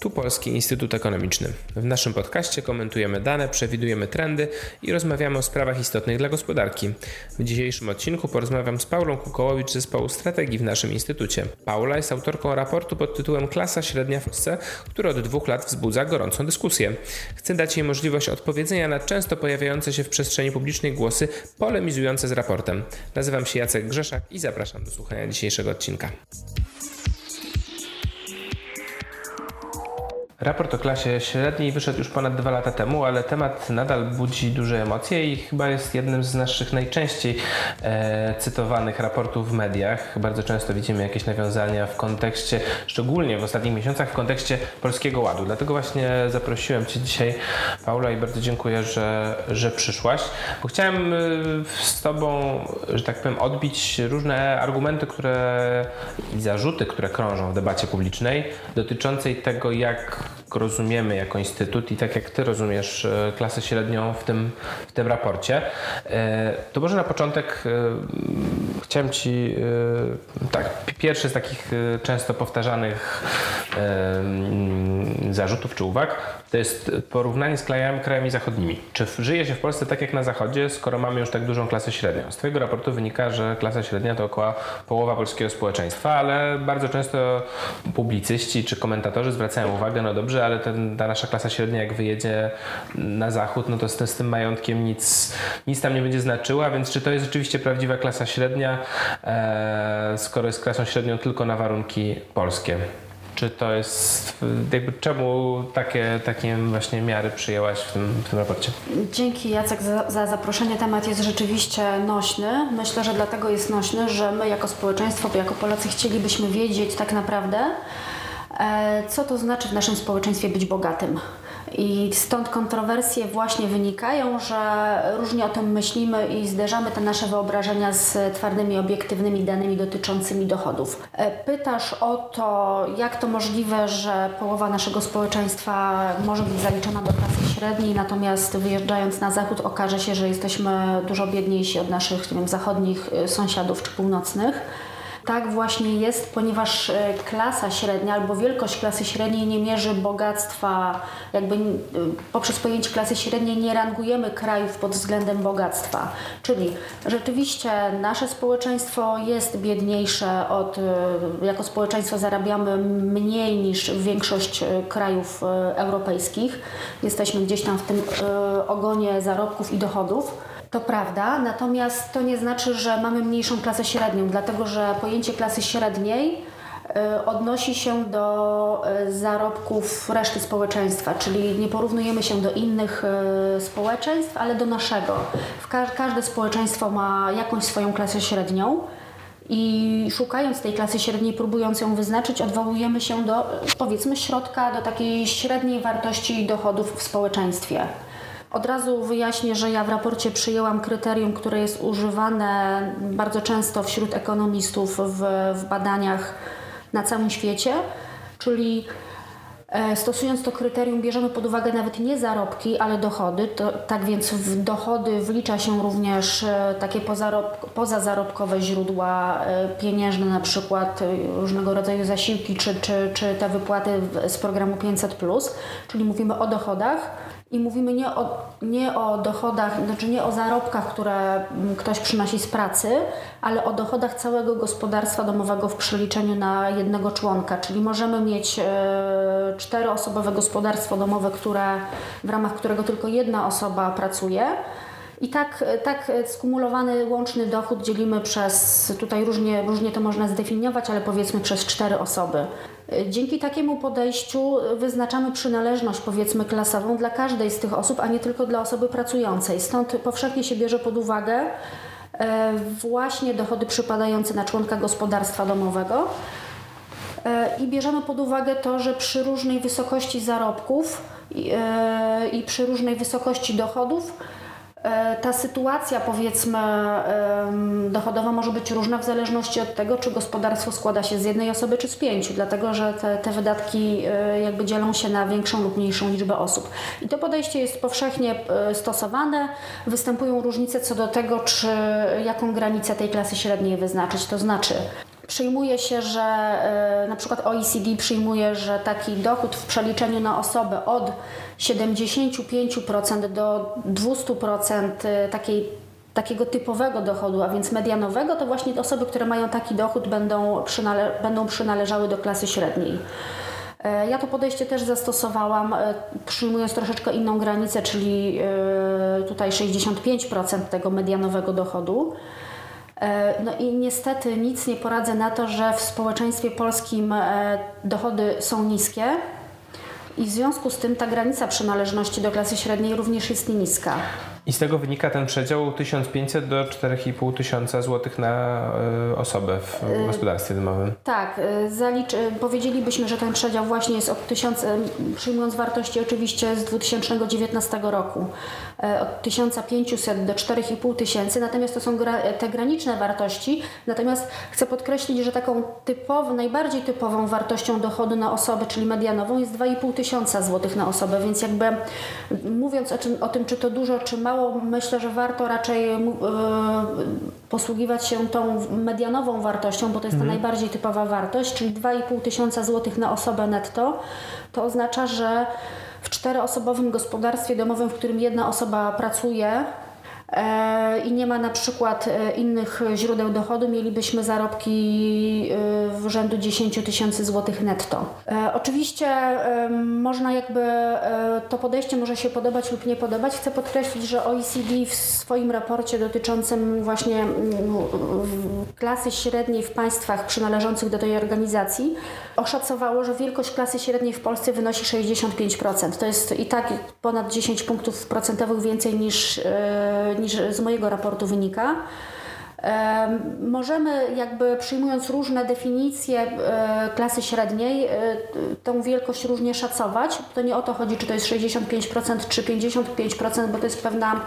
Tu Polski Instytut Ekonomiczny. W naszym podcaście komentujemy dane, przewidujemy trendy i rozmawiamy o sprawach istotnych dla gospodarki. W dzisiejszym odcinku porozmawiam z Paulą Kukołowicz z zespołu strategii w naszym instytucie. Paula jest autorką raportu pod tytułem Klasa średnia w Polsce, który od dwóch lat wzbudza gorącą dyskusję. Chcę dać jej możliwość odpowiedzenia na często pojawiające się w przestrzeni publicznej głosy polemizujące z raportem. Nazywam się Jacek Grzeszak i zapraszam do słuchania dzisiejszego odcinka. Raport o klasie średniej wyszedł już ponad dwa lata temu, ale temat nadal budzi duże emocje i chyba jest jednym z naszych najczęściej e, cytowanych raportów w mediach. Bardzo często widzimy jakieś nawiązania w kontekście, szczególnie w ostatnich miesiącach, w kontekście Polskiego Ładu. Dlatego właśnie zaprosiłem Cię dzisiaj, Paula, i bardzo dziękuję, że, że przyszłaś, bo chciałem e, z Tobą, że tak powiem, odbić różne argumenty, które i zarzuty, które krążą w debacie publicznej dotyczącej tego, jak rozumiemy jako instytut i tak jak Ty rozumiesz e, klasę średnią w tym, w tym raporcie, e, to może na początek e, chciałem Ci, tak, pierwszy z takich często powtarzanych zarzutów czy uwag, to jest porównanie z krajami, krajami zachodnimi. Czy żyje się w Polsce tak jak na zachodzie, skoro mamy już tak dużą klasę średnią? Z Twojego raportu wynika, że klasa średnia to około połowa polskiego społeczeństwa, ale bardzo często publicyści czy komentatorzy zwracają uwagę, no dobrze, ale ten, ta nasza klasa średnia jak wyjedzie na zachód, no to z, z tym majątkiem nic, nic tam nie będzie znaczyła, więc czy to jest rzeczywiście prawdziwa klasa średnia, e, skoro jest klasą średnią tylko na warunki polskie? Czy to jest, jakby czemu takie, takie właśnie miary przyjęłaś w tym, w tym raporcie? Dzięki Jacek za, za zaproszenie. Temat jest rzeczywiście nośny. Myślę, że dlatego jest nośny, że my jako społeczeństwo, jako Polacy chcielibyśmy wiedzieć tak naprawdę, e, co to znaczy w naszym społeczeństwie być bogatym. I stąd kontrowersje właśnie wynikają, że różnie o tym myślimy i zderzamy te nasze wyobrażenia z twardymi, obiektywnymi danymi dotyczącymi dochodów. E, pytasz o to, jak to możliwe, że połowa naszego społeczeństwa może być zaliczona do klasy średniej, natomiast wyjeżdżając na zachód okaże się, że jesteśmy dużo biedniejsi od naszych wiem, zachodnich e, sąsiadów czy północnych. Tak właśnie jest, ponieważ e, klasa średnia albo wielkość klasy średniej nie mierzy bogactwa, jakby e, poprzez pojęcie klasy średniej nie rangujemy krajów pod względem bogactwa. Czyli rzeczywiście nasze społeczeństwo jest biedniejsze od, e, jako społeczeństwo zarabiamy mniej niż większość krajów europejskich. Jesteśmy gdzieś tam w tym ogonie zarobków i dochodów. To prawda, natomiast to nie znaczy, że mamy mniejszą klasę średnią, dlatego że pojęcie klasy średniej y, odnosi się do y, zarobków reszty społeczeństwa, czyli nie porównujemy się do innych y, społeczeństw, ale do naszego. Każde społeczeństwo ma jakąś swoją klasę średnią. I szukając tej klasy średniej, próbując ją wyznaczyć, odwołujemy się do powiedzmy środka, do takiej średniej wartości dochodów w społeczeństwie. Od razu wyjaśnię, że ja w raporcie przyjęłam kryterium, które jest używane bardzo często wśród ekonomistów w, w badaniach na całym świecie, czyli e, Stosując to kryterium, bierzemy pod uwagę nawet nie zarobki, ale dochody. To, tak więc w dochody wlicza się również e, takie pozazarobkowe źródła e, pieniężne, na przykład różnego rodzaju zasiłki czy, czy, czy te wypłaty z programu 500, czyli mówimy o dochodach i mówimy nie o, nie o dochodach, znaczy nie o zarobkach, które mm, ktoś przynosi z pracy, ale o dochodach całego gospodarstwa domowego w przeliczeniu na jednego członka. Czyli możemy mieć e, czteroosobowe gospodarstwo domowe, które, w ramach którego tylko jedna osoba pracuje. I tak, tak skumulowany łączny dochód dzielimy przez, tutaj różnie, różnie to można zdefiniować, ale powiedzmy przez cztery osoby. Dzięki takiemu podejściu wyznaczamy przynależność, powiedzmy, klasową dla każdej z tych osób, a nie tylko dla osoby pracującej. Stąd powszechnie się bierze pod uwagę e, właśnie dochody przypadające na członka gospodarstwa domowego. E, I bierzemy pod uwagę to, że przy różnej wysokości zarobków i, e, przy różnej wysokości dochodów ta sytuacja, powiedzmy, dochodowa może być różna w zależności od tego, czy gospodarstwo składa się z jednej osoby, czy z pięciu, dlatego że te, te wydatki e, jakby dzielą się na większą lub mniejszą liczbę osób. I to podejście jest powszechnie e, stosowane. Występują różnice co do tego, czy jaką granicę tej klasy średniej wyznaczyć. To znaczy, przyjmuje się, że e, na przykład OECD przyjmuje, że taki dochód w przeliczeniu na osobę od 75% do 200% e, takiej takiego typowego dochodu, a więc medianowego, to właśnie osoby, które mają taki dochód będą, przynale będą przynależały do klasy średniej. E, ja to podejście też zastosowałam, przyjmując troszeczkę inną granicę, czyli tutaj 65% tego medianowego dochodu. E, no i niestety nic nie poradzę na to, że w społeczeństwie polskim e, dochody są niskie i w związku z tym ta granica przynależności do klasy średniej również jest niska. I z tego wynika ten przedział 1500 do 4500 tysiąca złotych na y, osobę w y, gospodarstwie domowym. Tak, y, zalicz, powiedzielibyśmy, że ten przedział właśnie jest od 1000, przyjmując wartości oczywiście z 2019 roku, od 1500 do 4500, natomiast to są te graniczne wartości. Natomiast chcę podkreślić, że taką typową, najbardziej typową wartością dochodu na osobę, czyli medianową jest 2500 tysiąca złotych na osobę, więc jakby mówiąc o, czym, o tym, czy to dużo, czy mało, mało, myślę, że warto raczej e, posługiwać się tą medianową wartością, bo to jest mhm. ta najbardziej typowa wartość, czyli 2,5 tysiąca złotych na osobę netto. To oznacza, że w czteroosobowym gospodarstwie domowym, w którym jedna osoba pracuje, i nie ma na przykład e, innych źródeł dochodu, mielibyśmy zarobki e, w rzędu 10 tysięcy złotych netto. Oczywiście można jakby, to podejście może się podobać lub nie podobać. Chcę podkreślić, że OECD w swoim raporcie dotyczącym właśnie klasy średniej w państwach przynależących do tej organizacji oszacowało, że wielkość klasy średniej w Polsce wynosi 65%. To jest i tak ponad 10 punktów procentowych więcej niż niż z mojego raportu wynika. Możemy jakby przyjmując różne definicje e, klasy średniej e, tą wielkość różnie szacować. To nie o to chodzi, czy to jest 65% czy 55%, bo to jest pewna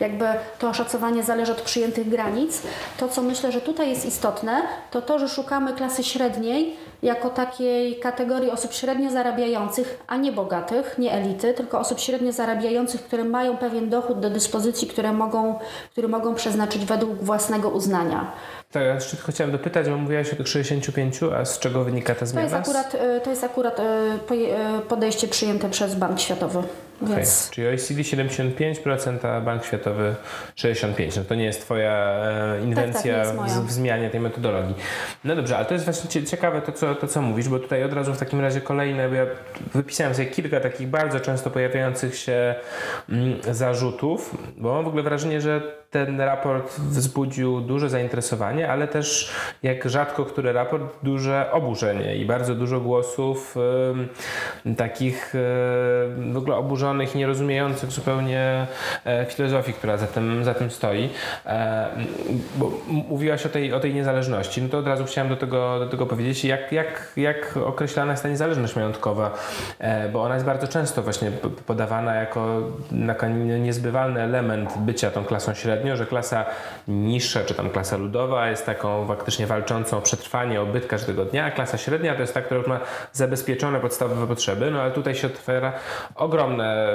jakby to oszacowanie zależy od przyjętych granic. To co myślę, że tutaj jest istotne, to to, że szukamy klasy średniej jako takiej kategorii osób średnio zarabiających, a nie bogatych, nie elity, tylko osób średnio zarabiających, które mają pewien dochód do dyspozycji, które mogą, który mogą przeznaczyć według własnego uznania. Tak, ja jeszcze tylko chciałem dopytać, bo mówiłaś o tych 65, a z czego wynika ta zmiana? To jest akurat, e, to jest akurat e, e, podejście przyjęte przez Bank Światowy. Okay. Więc... Czyli OECD 75%, a Bank Światowy 65%. No to nie jest Twoja e, inwencja tak, tak, w, w, zmianie tej metodologii. No dobrze, ale to jest właśnie ciekawe to co, to, co mówisz, bo tutaj od razu w takim razie kolejne, bo ja wypisałem sobie kilka takich bardzo często pojawiających się mm, zarzutów, bo mam w ogóle wrażenie, że ten raport wzbudził duże zainteresowanie, ale też jak rzadko który raport, duże oburzenie i bardzo dużo głosów y, takich y, w ogóle oburzonych, nierozumiejących zupełnie e, filozofii, która za tym, za tym stoi. E, bo mówiłaś o tej, o tej niezależności, no to od razu chciałem do tego, do tego powiedzieć, jak, jak, jak określana jest ta niezależność majątkowa, e, bo ona jest bardzo często właśnie podawana jako, niezbywalny element bycia tą klasą średnią, że klasa niższa, czy tam klasa ludowa jest taką faktycznie walczącą o przetrwanie, o byt każdego dnia, a klasa średnia to jest ta, która ma zabezpieczone podstawowe potrzeby, no ale tutaj się otwiera ogromne,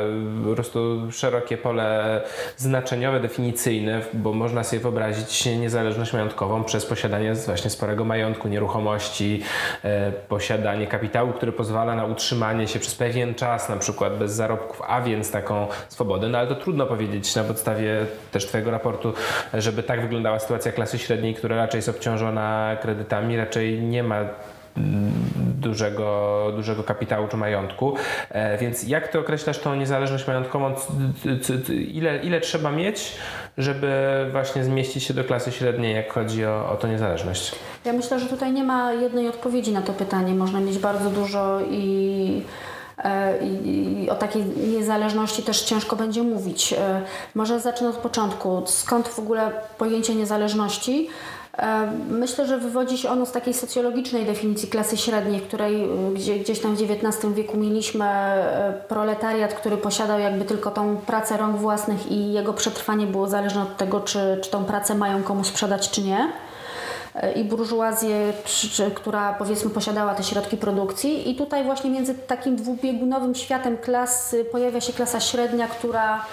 po prostu szerokie pole znaczeniowe, definicyjne, bo można sobie wyobrazić niezależność majątkową przez posiadanie właśnie sporego majątku, nieruchomości, e, posiadanie kapitału, który pozwala na utrzymanie się przez pewien czas, na przykład bez zarobków, a więc taką swobodę, no ale to trudno powiedzieć na podstawie też Twojego raportu, żeby tak wyglądała sytuacja klasy średniej, która raczej jest obciążona kredytami, raczej nie ma mm, dużego, dużego kapitału czy majątku. E, więc jak ty określasz tą niezależność majątkową? Ile, ile trzeba mieć, żeby właśnie zmieścić się do klasy średniej, jak chodzi o, o tą niezależność? Ja myślę, że tutaj nie ma jednej odpowiedzi na to pytanie. Można mieć bardzo dużo i i o takiej niezależności też ciężko będzie mówić. E, może zacznę od początku. Skąd w ogóle pojęcie niezależności? E, myślę, że wywodzi się ono z takiej socjologicznej definicji klasy średniej, której gdzie, gdzieś tam w XIX wieku mieliśmy proletariat, który posiadał jakby tylko tą pracę rąk własnych i jego przetrwanie było zależne od tego, czy, czy tą pracę mają komu sprzedać, czy nie i burżuazję, która powiedzmy posiadała te środki produkcji. I tutaj właśnie między takim dwubiegunowym światem klas pojawia się klasa średnia, która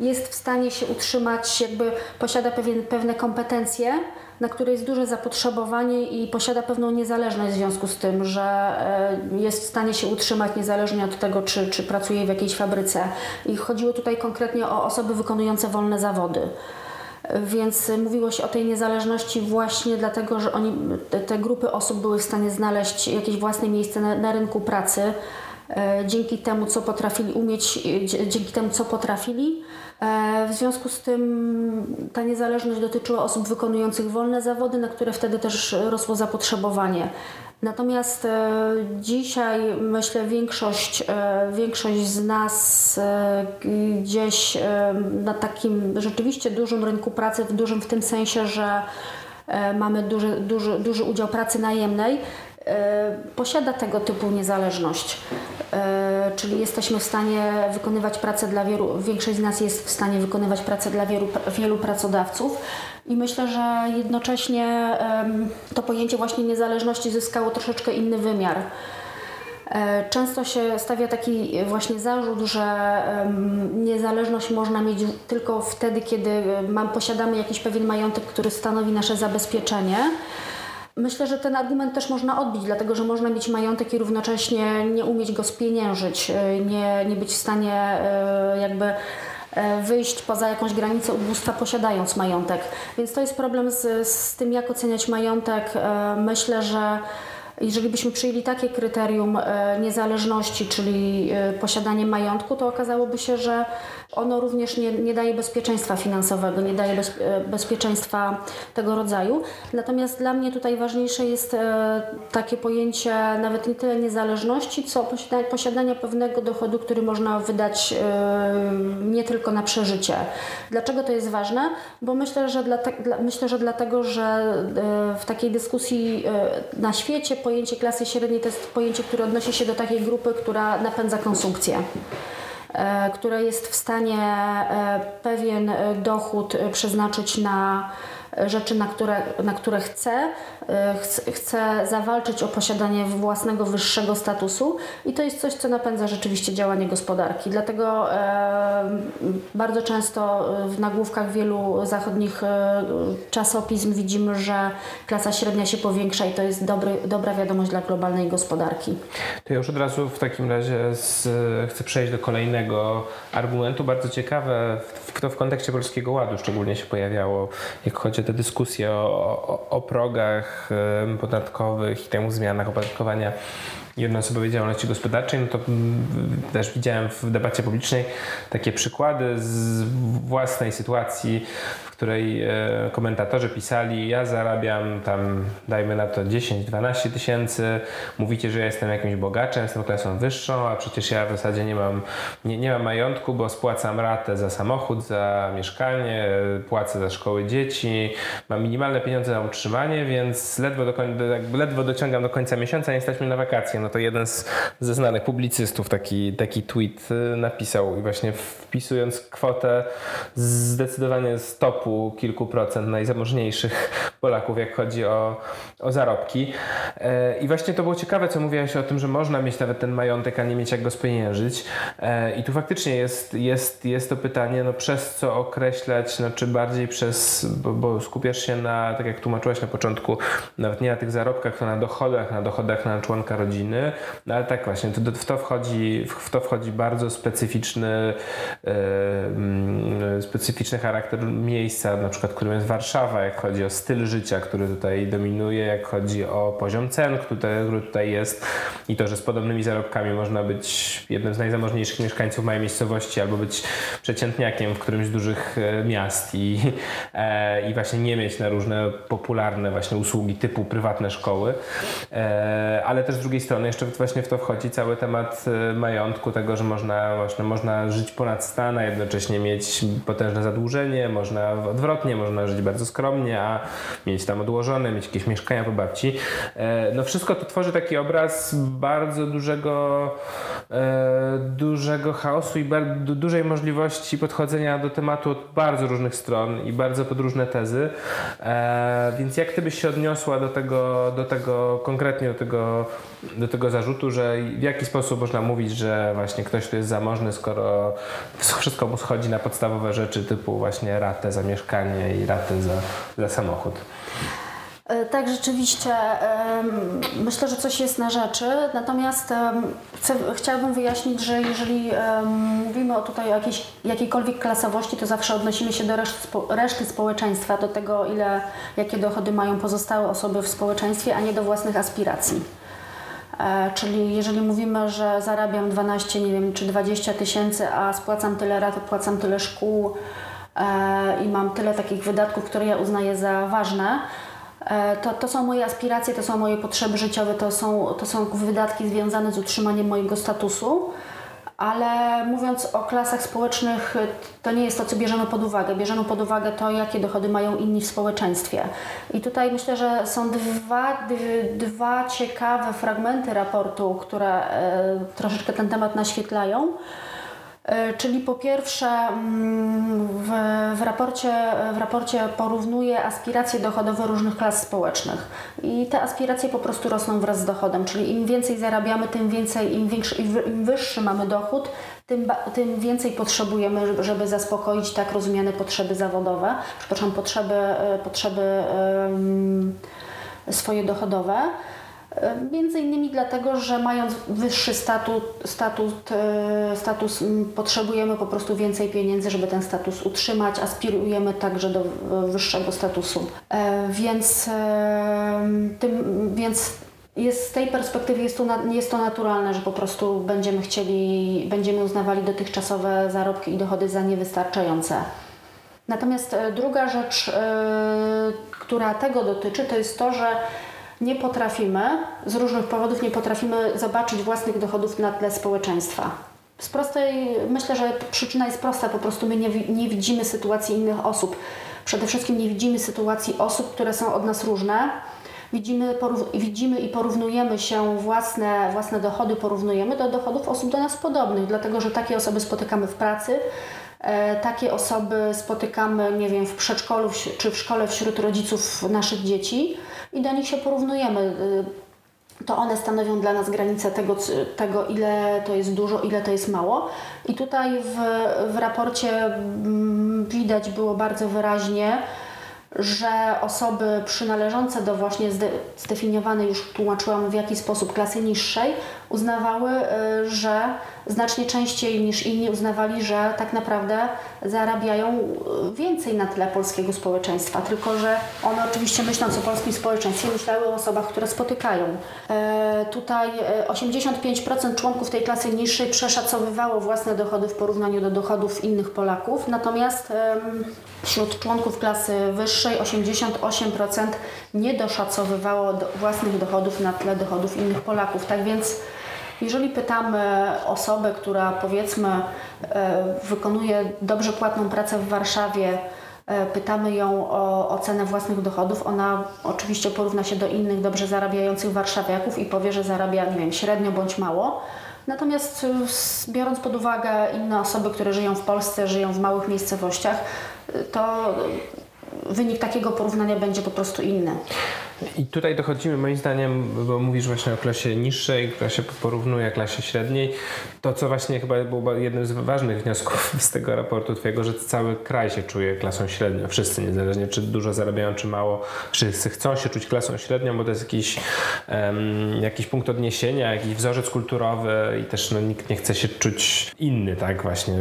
jest w stanie się utrzymać, jakby posiada pewien, pewne kompetencje na które jest duże zapotrzebowanie i posiada pewną niezależność w związku z tym, że e, jest w stanie się utrzymać niezależnie od tego, czy, czy pracuje w jakiejś fabryce. I chodziło tutaj konkretnie o osoby wykonujące wolne zawody. Więc mówiło się o tej niezależności właśnie dlatego, że oni, te, te grupy osób były w stanie znaleźć jakieś własne miejsce na, na rynku pracy dzięki temu, co potrafili umieć, dzięki temu, co potrafili. E, w związku z tym ta niezależność dotyczyła osób wykonujących wolne zawody, na które wtedy też rosło zapotrzebowanie. Natomiast e, dzisiaj myślę większość, e, większość z nas e, gdzieś e, na takim rzeczywiście dużym rynku pracy, w dużym w tym sensie, że e, mamy duży, duży, duży udział pracy najemnej, e, posiada tego typu niezależność. E, Czyli jesteśmy w stanie wykonywać pracę dla wielu, większość z nas jest w stanie wykonywać pracę dla wielu, wielu pracodawców. I myślę, że jednocześnie to pojęcie właśnie niezależności zyskało troszeczkę inny wymiar. E, Często się stawia taki właśnie zarzut, że niezależność można mieć tylko wtedy, kiedy e, mam, posiadamy jakiś pewien majątek, który stanowi nasze zabezpieczenie. Myślę, że ten argument też można odbić, dlatego że można mieć majątek i równocześnie nie umieć go spieniężyć, e, nie, nie być w stanie e, jakby e, wyjść poza jakąś granicę ubóstwa posiadając majątek. Więc to jest problem z, z tym, jak oceniać majątek. Myślę, że jeżeli byśmy przyjęli takie kryterium e, niezależności, czyli e, posiadanie majątku, to okazałoby się, że ono również nie, nie daje bezpieczeństwa finansowego, nie daje bez, e, bezpieczeństwa tego rodzaju. Natomiast dla mnie tutaj ważniejsze jest takie pojęcie nawet nie tyle niezależności, co posiadania, pewnego dochodu, który można wydać nie tylko na przeżycie. Dlaczego to jest ważne? Bo myślę, że, dla, myślę, że dlatego, że w takiej dyskusji na świecie pojęcie klasy średniej to jest pojęcie, które odnosi się do takiej grupy, która napędza konsumpcję e, która jest w stanie e, pewien e, dochód przeznaczyć na rzeczy, na które, na które chce, e, chce zawalczyć o posiadanie własnego wyższego statusu i to jest coś, co napędza rzeczywiście działanie gospodarki. Dlatego e, bardzo często w nagłówkach wielu zachodnich e, czasopism widzimy, że klasa średnia się powiększa i to jest dobry, dobra wiadomość dla globalnej gospodarki. To ja już od razu w takim razie z, chcę przejść do kolejnego argumentu. Bardzo ciekawe, to w kontekście Polskiego Ładu szczególnie się pojawiało, jak chodzi o te dyskusje o, o, o progach podatkowych i temu zmianach opodatkowania jednoosobowej działalności gospodarczej, no to mm, też widziałem w debacie publicznej takie przykłady z własnej sytuacji, której e, komentatorzy pisali, ja zarabiam tam, dajmy na to 10-12 tysięcy, mówicie, że ja jestem jakimś bogaczem, jestem klasą wyższą, a przecież ja w zasadzie nie mam, nie, nie mam majątku, bo spłacam ratę za samochód, za mieszkanie, płacę za szkoły dzieci, mam minimalne pieniądze na utrzymanie, więc ledwo, do, koń- ledwo dociągam do końca miesiąca, nie jesteśmy na wakacje. No to jeden z, ze znanych publicystów taki, taki tweet y, napisał i właśnie wpisując kwotę zdecydowanie z topu kilku procent najzamożniejszych Polaków, jak chodzi o, o zarobki. E, I właśnie to było ciekawe, co mówiłaś o tym, że można mieć nawet ten majątek, a nie mieć jak go spieniężyć. E, I tu faktycznie jest, jest, jest to pytanie, no przez co określać, no czy bardziej przez, bo, bo skupiasz się na, tak jak tłumaczyłaś na początku, nawet nie na tych zarobkach, to na dochodach, na dochodach na członka rodziny, no ale tak właśnie, to, w, to wchodzi, w to wchodzi bardzo specyficzny, mm, specyficzny charakter miejsca, na przykład, którym jest Warszawa, jak chodzi o styl życia, który tutaj dominuje, jak chodzi o poziom cen, który, tutaj jest i to, że z podobnymi zarobkami można być jednym z najzamożniejszych mieszkańców małej miejscowości albo być przeciętniakiem w którymś z dużych e, miast i, e, i właśnie nie mieć na różne popularne właśnie usługi typu prywatne szkoły. E, ale też z drugiej strony jeszcze właśnie w to wchodzi cały temat e, majątku, tego, że można, właśnie, można żyć ponad stan, a jednocześnie mieć potężne zadłużenie, można odwrotnie, można żyć bardzo skromnie, a mieć tam odłożone, mieć jakieś mieszkania po babci. E, No wszystko to tworzy taki obraz bardzo dużego, e, dużego chaosu i dużej możliwości podchodzenia do tematu od bardzo różnych stron i bardzo pod różne tezy. E, Więc jak ty byś się odniosła do tego, do tego konkretnie do tego, do tego zarzutu, że w jaki sposób można mówić, że właśnie ktoś tu jest zamożny, skoro wszystko mu schodzi na podstawowe rzeczy typu właśnie ratę za mieszkanie i ratę za, za samochód. E, tak, rzeczywiście. Myślę, że coś jest na rzeczy. Natomiast chcę, chciałabym wyjaśnić, że jeżeli mówimy o tutaj jakiejś, jakiejkolwiek klasowości, to zawsze odnosimy się do reszty, reszty społeczeństwa, do tego, ile, jakie dochody mają pozostałe osoby w społeczeństwie, a nie do własnych aspiracji. E, czyli jeżeli mówimy, że zarabiam 12, nie wiem, czy 20 tysięcy, a spłacam tyle rat, płacam tyle szkół i mam tyle takich wydatków, które ja uznaję za ważne, E, to, to są moje aspiracje, to są moje potrzeby życiowe, to są, to są wydatki związane z utrzymaniem mojego statusu. Ale mówiąc o klasach społecznych, to nie jest to, co bierzemy pod uwagę. Bierzemy pod uwagę to, jakie dochody mają inni w społeczeństwie. I tutaj myślę, że są dwa, dwa ciekawe fragmenty raportu, które e, troszeczkę ten temat naświetlają. E, czyli po pierwsze mm, w, w, raporcie, w raporcie porównuje aspiracje dochodowe różnych klas społecznych. I te aspiracje po prostu rosną wraz z dochodem, czyli im więcej zarabiamy, tym więcej, im, większy, im wyższy mamy dochód, tym, tym więcej potrzebujemy, żeby zaspokoić tak rozumiane potrzeby zawodowe, przepraszam, potrzeby, e, potrzeby swoje dochodowe. Między innymi dlatego, że mając wyższy statut, statut, e, status, potrzebujemy po prostu więcej pieniędzy, żeby ten status utrzymać, aspirujemy także do wyższego statusu. E, więc, e, tym, więc jest, z tej perspektywy jest to, jest to naturalne, że po prostu będziemy chcieli, będziemy uznawali dotychczasowe zarobki i dochody za niewystarczające. Natomiast druga rzecz, która tego dotyczy, to jest to, że nie potrafimy, z różnych powodów nie potrafimy zobaczyć własnych dochodów na tle społeczeństwa. Z prostej, myślę, że przyczyna jest prosta, po prostu my nie, nie widzimy sytuacji innych osób. Przede wszystkim nie widzimy sytuacji osób, które są od nas różne. Widzimy, widzimy i porównujemy się własne, własne dochody, porównujemy do dochodów osób do nas podobnych, dlatego że takie osoby spotykamy w pracy, e, takie osoby spotykamy, nie wiem, w przedszkolu czy w szkole wśród rodziców naszych dzieci i do nich się porównujemy. Y, to one stanowią dla nas granicę tego, tego, ile to jest dużo, ile to jest mało. I tutaj w, w raporcie mm, widać było bardzo wyraźnie, że osoby przynależące do właśnie zdefiniowanej, już tłumaczyłam w jaki sposób, klasy niższej, uznawały, y, że znacznie częściej niż inni uznawali, że tak naprawdę zarabiają y, więcej na tle polskiego społeczeństwa, tylko że one oczywiście myśląc o polskim społeczeństwie myślały o osobach, które spotykają. E, tutaj 85% e, członków tej klasy niższej przeszacowywało własne dochody w porównaniu do dochodów innych Polaków, natomiast e, wśród członków klasy wyższej 88% nie doszacowywało do własnych dochodów na tle dochodów innych Polaków. Tak więc jeżeli pytamy osobę, która powiedzmy e, wykonuje dobrze płatną pracę w Warszawie, e, pytamy ją o ocenę własnych dochodów, ona oczywiście porówna się do innych dobrze zarabiających warszawiaków i powie, że zarabia, nie wiem, średnio bądź mało. Natomiast biorąc pod uwagę inne osoby, które żyją w Polsce, żyją w małych miejscowościach, to wynik takiego porównania będzie po prostu inny. I tutaj dochodzimy moim zdaniem, bo mówisz właśnie o klasie niższej, która się porównuje klasie średniej, to co właśnie chyba było jednym z ważnych wniosków z tego raportu twojego, że cały kraj się czuje klasą średnią. Wszyscy, niezależnie czy dużo zarabiają, czy mało, wszyscy chcą się czuć klasą średnią, bo to jest jakiś, um, jakiś punkt odniesienia, jakiś wzorzec kulturowy i też no, nikt nie chce się czuć inny, tak właśnie,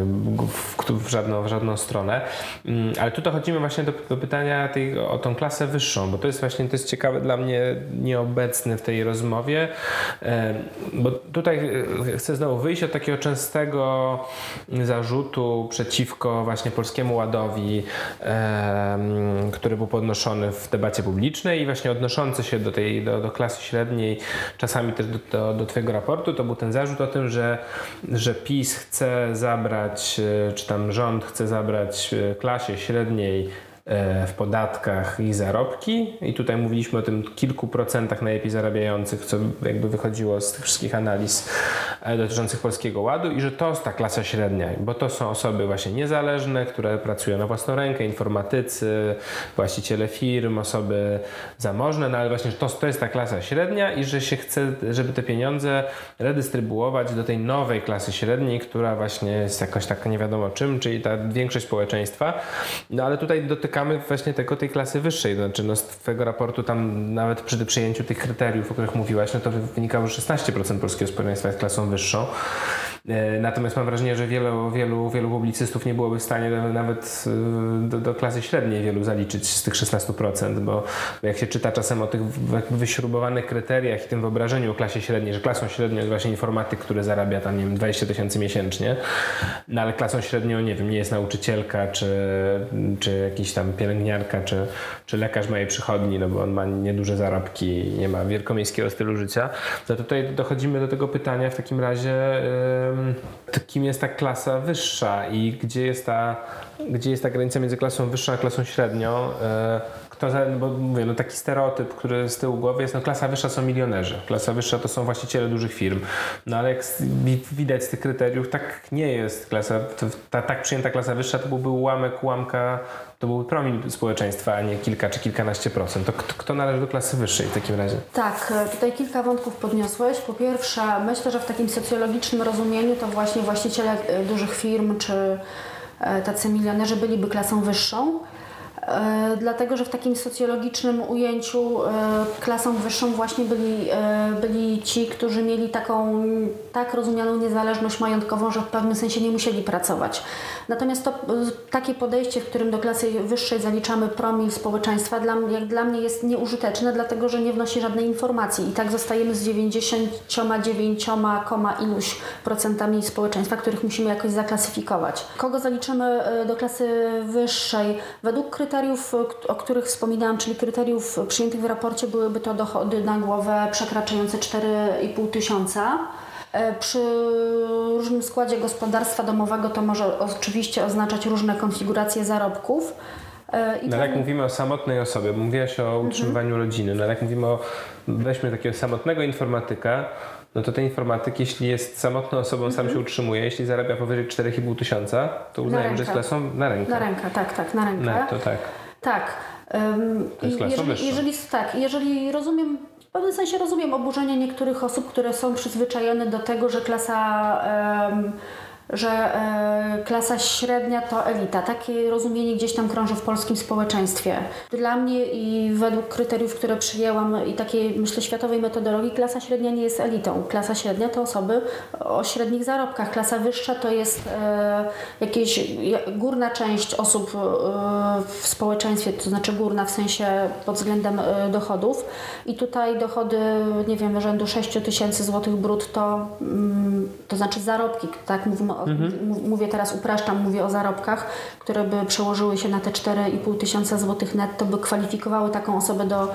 w, w, żadną, w żadną stronę. Um, ale tu dochodzimy właśnie do, do pytania tej, o tą klasę wyższą, bo to jest właśnie, to jest ciekawe ciekawe dla mnie, nieobecny w tej rozmowie, e, bo tutaj e, chcę znowu wyjść od takiego częstego zarzutu przeciwko właśnie Polskiemu Ładowi, e, który był podnoszony w debacie publicznej i właśnie odnoszący się do tej, do, do klasy średniej, czasami też do, do, do Twojego raportu, to był ten zarzut o tym, że, że PiS chce zabrać, czy tam rząd chce zabrać klasie średniej w podatkach i zarobki. I tutaj mówiliśmy o tym kilku procentach najlepiej zarabiających, co jakby wychodziło z tych wszystkich analiz e, dotyczących Polskiego Ładu i że to jest ta klasa średnia, bo to są osoby właśnie niezależne, które pracują na własną rękę, informatycy, właściciele firm, osoby zamożne, no ale właśnie to, to jest ta klasa średnia i że się chce, żeby te pieniądze redystrybuować do tej nowej klasy średniej, która właśnie jest jakoś taka nie wiadomo czym, czyli ta większość społeczeństwa. No ale tutaj dotyka szukamy właśnie tego tej klasy wyższej. Znaczy no, z Twojego raportu tam nawet przy przyjęciu tych kryteriów, o których mówiłaś, no to wynikało, że 16% polskiego społeczeństwa jest klasą wyższą. E, natomiast mam wrażenie, że wielu, wielu, wielu publicystów nie byłoby w stanie nawet e, do, do klasy średniej wielu zaliczyć z tych 16%, bo jak się czyta czasem o tych wyśrubowanych kryteriach i tym wyobrażeniu o klasie średniej, że klasą średnią jest właśnie informatyk, który zarabia tam, nie wiem, 20 tysięcy miesięcznie, no ale klasą średnią, nie wiem, nie jest nauczycielka, czy, czy jakiś tam pielęgniarka, czy, czy lekarz mojej przychodni, no bo on ma nieduże zarobki, nie ma wielkomiejskiego stylu życia, to tutaj dochodzimy do tego pytania w takim razie, yy, kim jest ta klasa wyższa i gdzie jest ta, gdzie jest ta granica między klasą wyższą a klasą średnią. Kto, bo mówię, no taki stereotyp, który z tyłu głowy jest, no klasa wyższa są milionerzy, klasa wyższa to są właściciele dużych firm. No ale jak widać z tych kryteriów, tak nie jest klasa, ta tak przyjęta klasa wyższa to byłby ułamek, ułamka, to byłby promil społeczeństwa, a nie kilka czy kilkanaście procent. To kto, kto należy do klasy wyższej w takim razie? Tak, e, tutaj kilka wątków podniosłeś. Po pierwsze, myślę, że w takim socjologicznym rozumieniu to właśnie właściciele e, dużych firm czy e, tacy milionerzy byliby klasą wyższą. E, dlatego że w takim socjologicznym ujęciu e, klasą wyższą właśnie byli, e, byli ci, którzy mieli taką tak rozumianą niezależność majątkową, że w pewnym sensie nie musieli pracować. Natomiast to takie podejście, w którym do klasy wyższej zaliczamy promil społeczeństwa, dla, jak dla mnie jest nieużyteczne, dlatego że nie wnosi żadnej informacji i tak zostajemy z 99, iluś procentami społeczeństwa, których musimy jakoś zaklasyfikować. Kogo zaliczymy do klasy wyższej? Według kryteriów kryteriów, o których wspominałam, czyli kryteriów przyjętych w raporcie, byłyby to dochody na głowę przekraczające 4,5 tysiąca. E, przy różnym składzie gospodarstwa domowego to może oczywiście oznaczać różne konfiguracje zarobków. E, I no, jak mówimy o samotnej osobie, bo mówiłaś o utrzymywaniu mhm. rodziny, no jak mówimy o, weźmy takiego samotnego informatyka, no to ten informatyk, jeśli jest samotną osobą, sam mhm. się utrzymuje, jeśli zarabia powyżej 4,5 tysiąca, to uznajemy, że jest klasą na rękę. Na rękę, tak, tak, na rękę. Netto, tak. Tak. Um, to jest jeżeli, jeżeli, tak, jeżeli rozumiem w pewnym sensie rozumiem oburzenie niektórych osób, które są przyzwyczajone do tego, że klasa um, że e, klasa średnia to elita. Takie rozumienie gdzieś tam krąży w polskim społeczeństwie. Dla mnie i według kryteriów, które przyjęłam i takiej, myślę, światowej metodologii, klasa średnia nie jest elitą. Klasa średnia to osoby o średnich zarobkach. Klasa wyższa to jest e, jakieś górna część osób e, w społeczeństwie, to znaczy górna w sensie pod względem dochodów. I tutaj dochody, nie wiem, rzędu 6 tysięcy złotych brutto, mm, to znaczy zarobki, tak mówimy mhm. mówię teraz, upraszczam, mówię o zarobkach, które by przełożyły się na te 4,5 tysiąca złotych netto, by kwalifikowały taką osobę do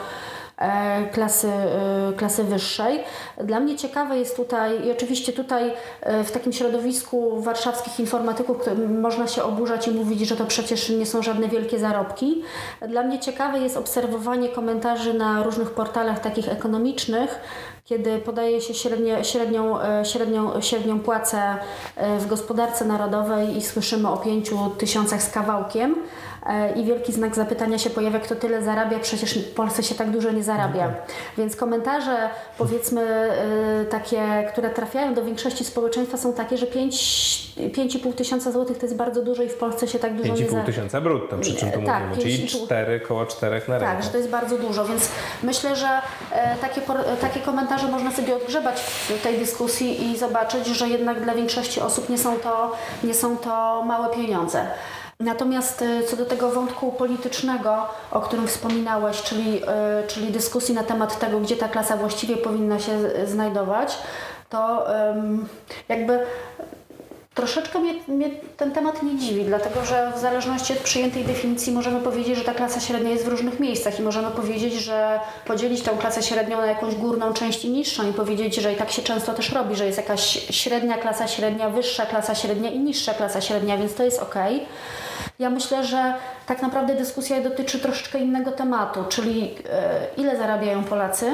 e, klasy, e, klasy wyższej. Dla mnie ciekawe jest tutaj, i oczywiście tutaj e, w takim środowisku warszawskich informatyków można się oburzać i mówić, że to przecież nie są żadne wielkie zarobki. Dla mnie ciekawe jest obserwowanie komentarzy na różnych portalach takich ekonomicznych, kiedy podaje się średnie, średnią, e, średnią, średnią płacę e, w gospodarce narodowej i słyszymy o 5 tysiącach z kawałkiem i wielki znak zapytania się pojawia, kto tyle zarabia, przecież w Polsce się tak dużo nie zarabia. Mhm. Więc komentarze powiedzmy takie, które trafiają do większości społeczeństwa są takie, że 5,5 tysiąca złotych to jest bardzo dużo i w Polsce się tak dużo 5 nie zarabia. 5,5 tysiąca brutto, przy czym tu tak, mówimy, czyli 4, koło 4 na rękę. Tak, że to jest bardzo dużo, więc myślę, że takie, takie komentarze komentarze można sobie odgrzebać w tej dyskusji i zobaczyć, że jednak dla większości osób nie są to, nie są to małe pieniądze. Natomiast y, co do tego wątku politycznego, o którym wspominałeś, czyli, y, czyli dyskusji na temat tego, gdzie ta klasa właściwie powinna się znajdować, to jakby Troszeczkę mnie, mnie, ten temat nie dziwi, dlatego że w zależności od przyjętej definicji możemy powiedzieć, że ta klasa średnia jest w różnych miejscach i możemy powiedzieć, że podzielić tę klasę średnią na jakąś górną część i niższą i powiedzieć, że i tak się często też robi, że jest jakaś średnia klasa średnia, wyższa klasa średnia i niższa klasa średnia, więc to jest ok. Ja myślę, że tak naprawdę dyskusja dotyczy troszeczkę innego tematu, czyli e, ile zarabiają Polacy,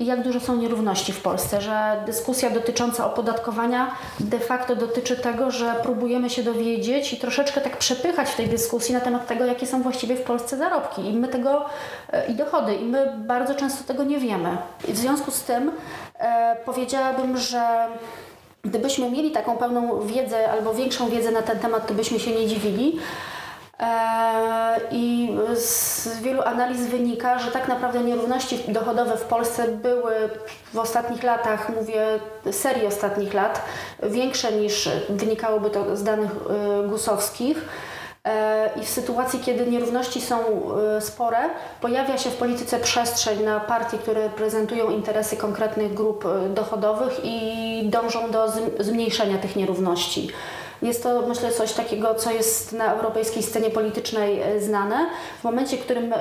i jak duże są nierówności w Polsce, że dyskusja dotycząca opodatkowania de facto dotyczy tego, że próbujemy się dowiedzieć i troszeczkę tak przepychać w tej dyskusji na temat tego, jakie są właściwie w Polsce zarobki i my tego e, i dochody i my bardzo często tego nie wiemy. I w związku z tym e, powiedziałabym, że Gdybyśmy mieli taką pełną wiedzę albo większą wiedzę na ten temat, to byśmy się nie dziwili. E, I z wielu analiz wynika, że tak naprawdę nierówności dochodowe w Polsce były w ostatnich latach, mówię serii ostatnich lat, większe niż wynikałoby to z danych y, gusowskich. E, I w sytuacji, kiedy nierówności są e, spore, pojawia się w polityce przestrzeń na partie, które reprezentują interesy konkretnych grup e, dochodowych i dążą do zm- zmniejszenia tych nierówności. Jest to, myślę, coś takiego, co jest na europejskiej scenie politycznej e, znane. W momencie, w którym e,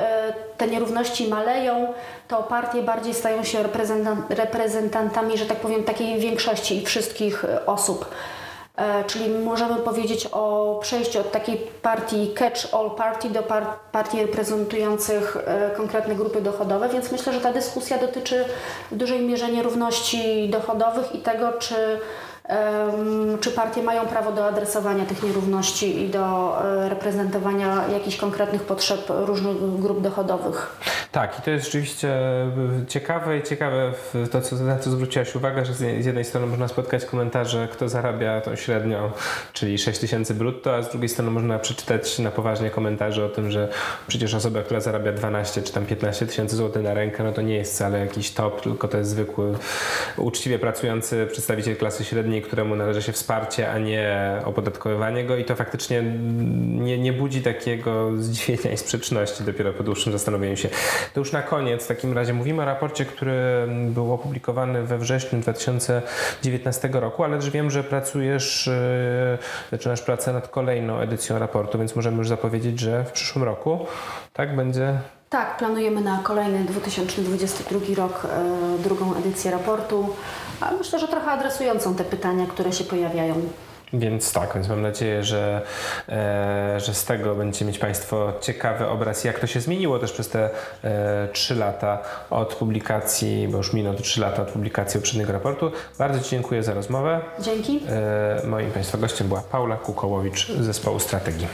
te nierówności maleją, to partie bardziej stają się reprezentan- reprezentantami, że tak powiem, takiej większości i wszystkich e, osób. Czyli możemy powiedzieć o przejściu od takiej partii catch-all party do par- partii reprezentujących konkretne grupy dochodowe, więc myślę, że ta dyskusja dotyczy w dużej mierze nierówności dochodowych i tego, czy, czy partie mają prawo do adresowania tych nierówności i do e, reprezentowania jakichś konkretnych potrzeb różnych grup dochodowych. Tak, i to jest rzeczywiście y, ciekawe i ciekawe to, co, na co zwróciłaś uwagę, że z jednej strony można spotkać komentarze, kto zarabia tą średnią, czyli 6 tysięcy brutto, a z drugiej strony można przeczytać na poważnie komentarze o tym, że przecież osoba, która zarabia 12 czy tam 15 tysięcy złotych na rękę, no to nie jest wcale jakiś top, tylko to jest zwykły, uczciwie pracujący przedstawiciel klasy średniej, któremu należy się wsparcie, a nie opodatkowywanie go i to faktycznie nie, nie budzi takiego zdziwienia i sprzeczności dopiero po dłuższym zastanowieniu się. To już na koniec w takim razie mówimy o raporcie, który był opublikowany we wrześniu 2019 roku, ale też wiem, że pracujesz, yy, zaczynasz pracę nad kolejną edycją raportu, więc możemy już zapowiedzieć, że w przyszłym roku tak będzie Tak, planujemy na kolejny 2022 rok e, drugą edycję raportu, a myślę, że trochę adresującą te pytania, które się pojawiają. Więc tak, więc mam nadzieję, że, e, że z tego będziecie mieć Państwo ciekawy obraz, jak to się zmieniło też przez te e, 3 lata od publikacji, bo już minął to 3 lata od publikacji poprzedniego raportu. Bardzo Ci dziękuję za rozmowę. Dzięki. E, moim Państwa gościem była Paula Kukołowicz z zespołu Strategii.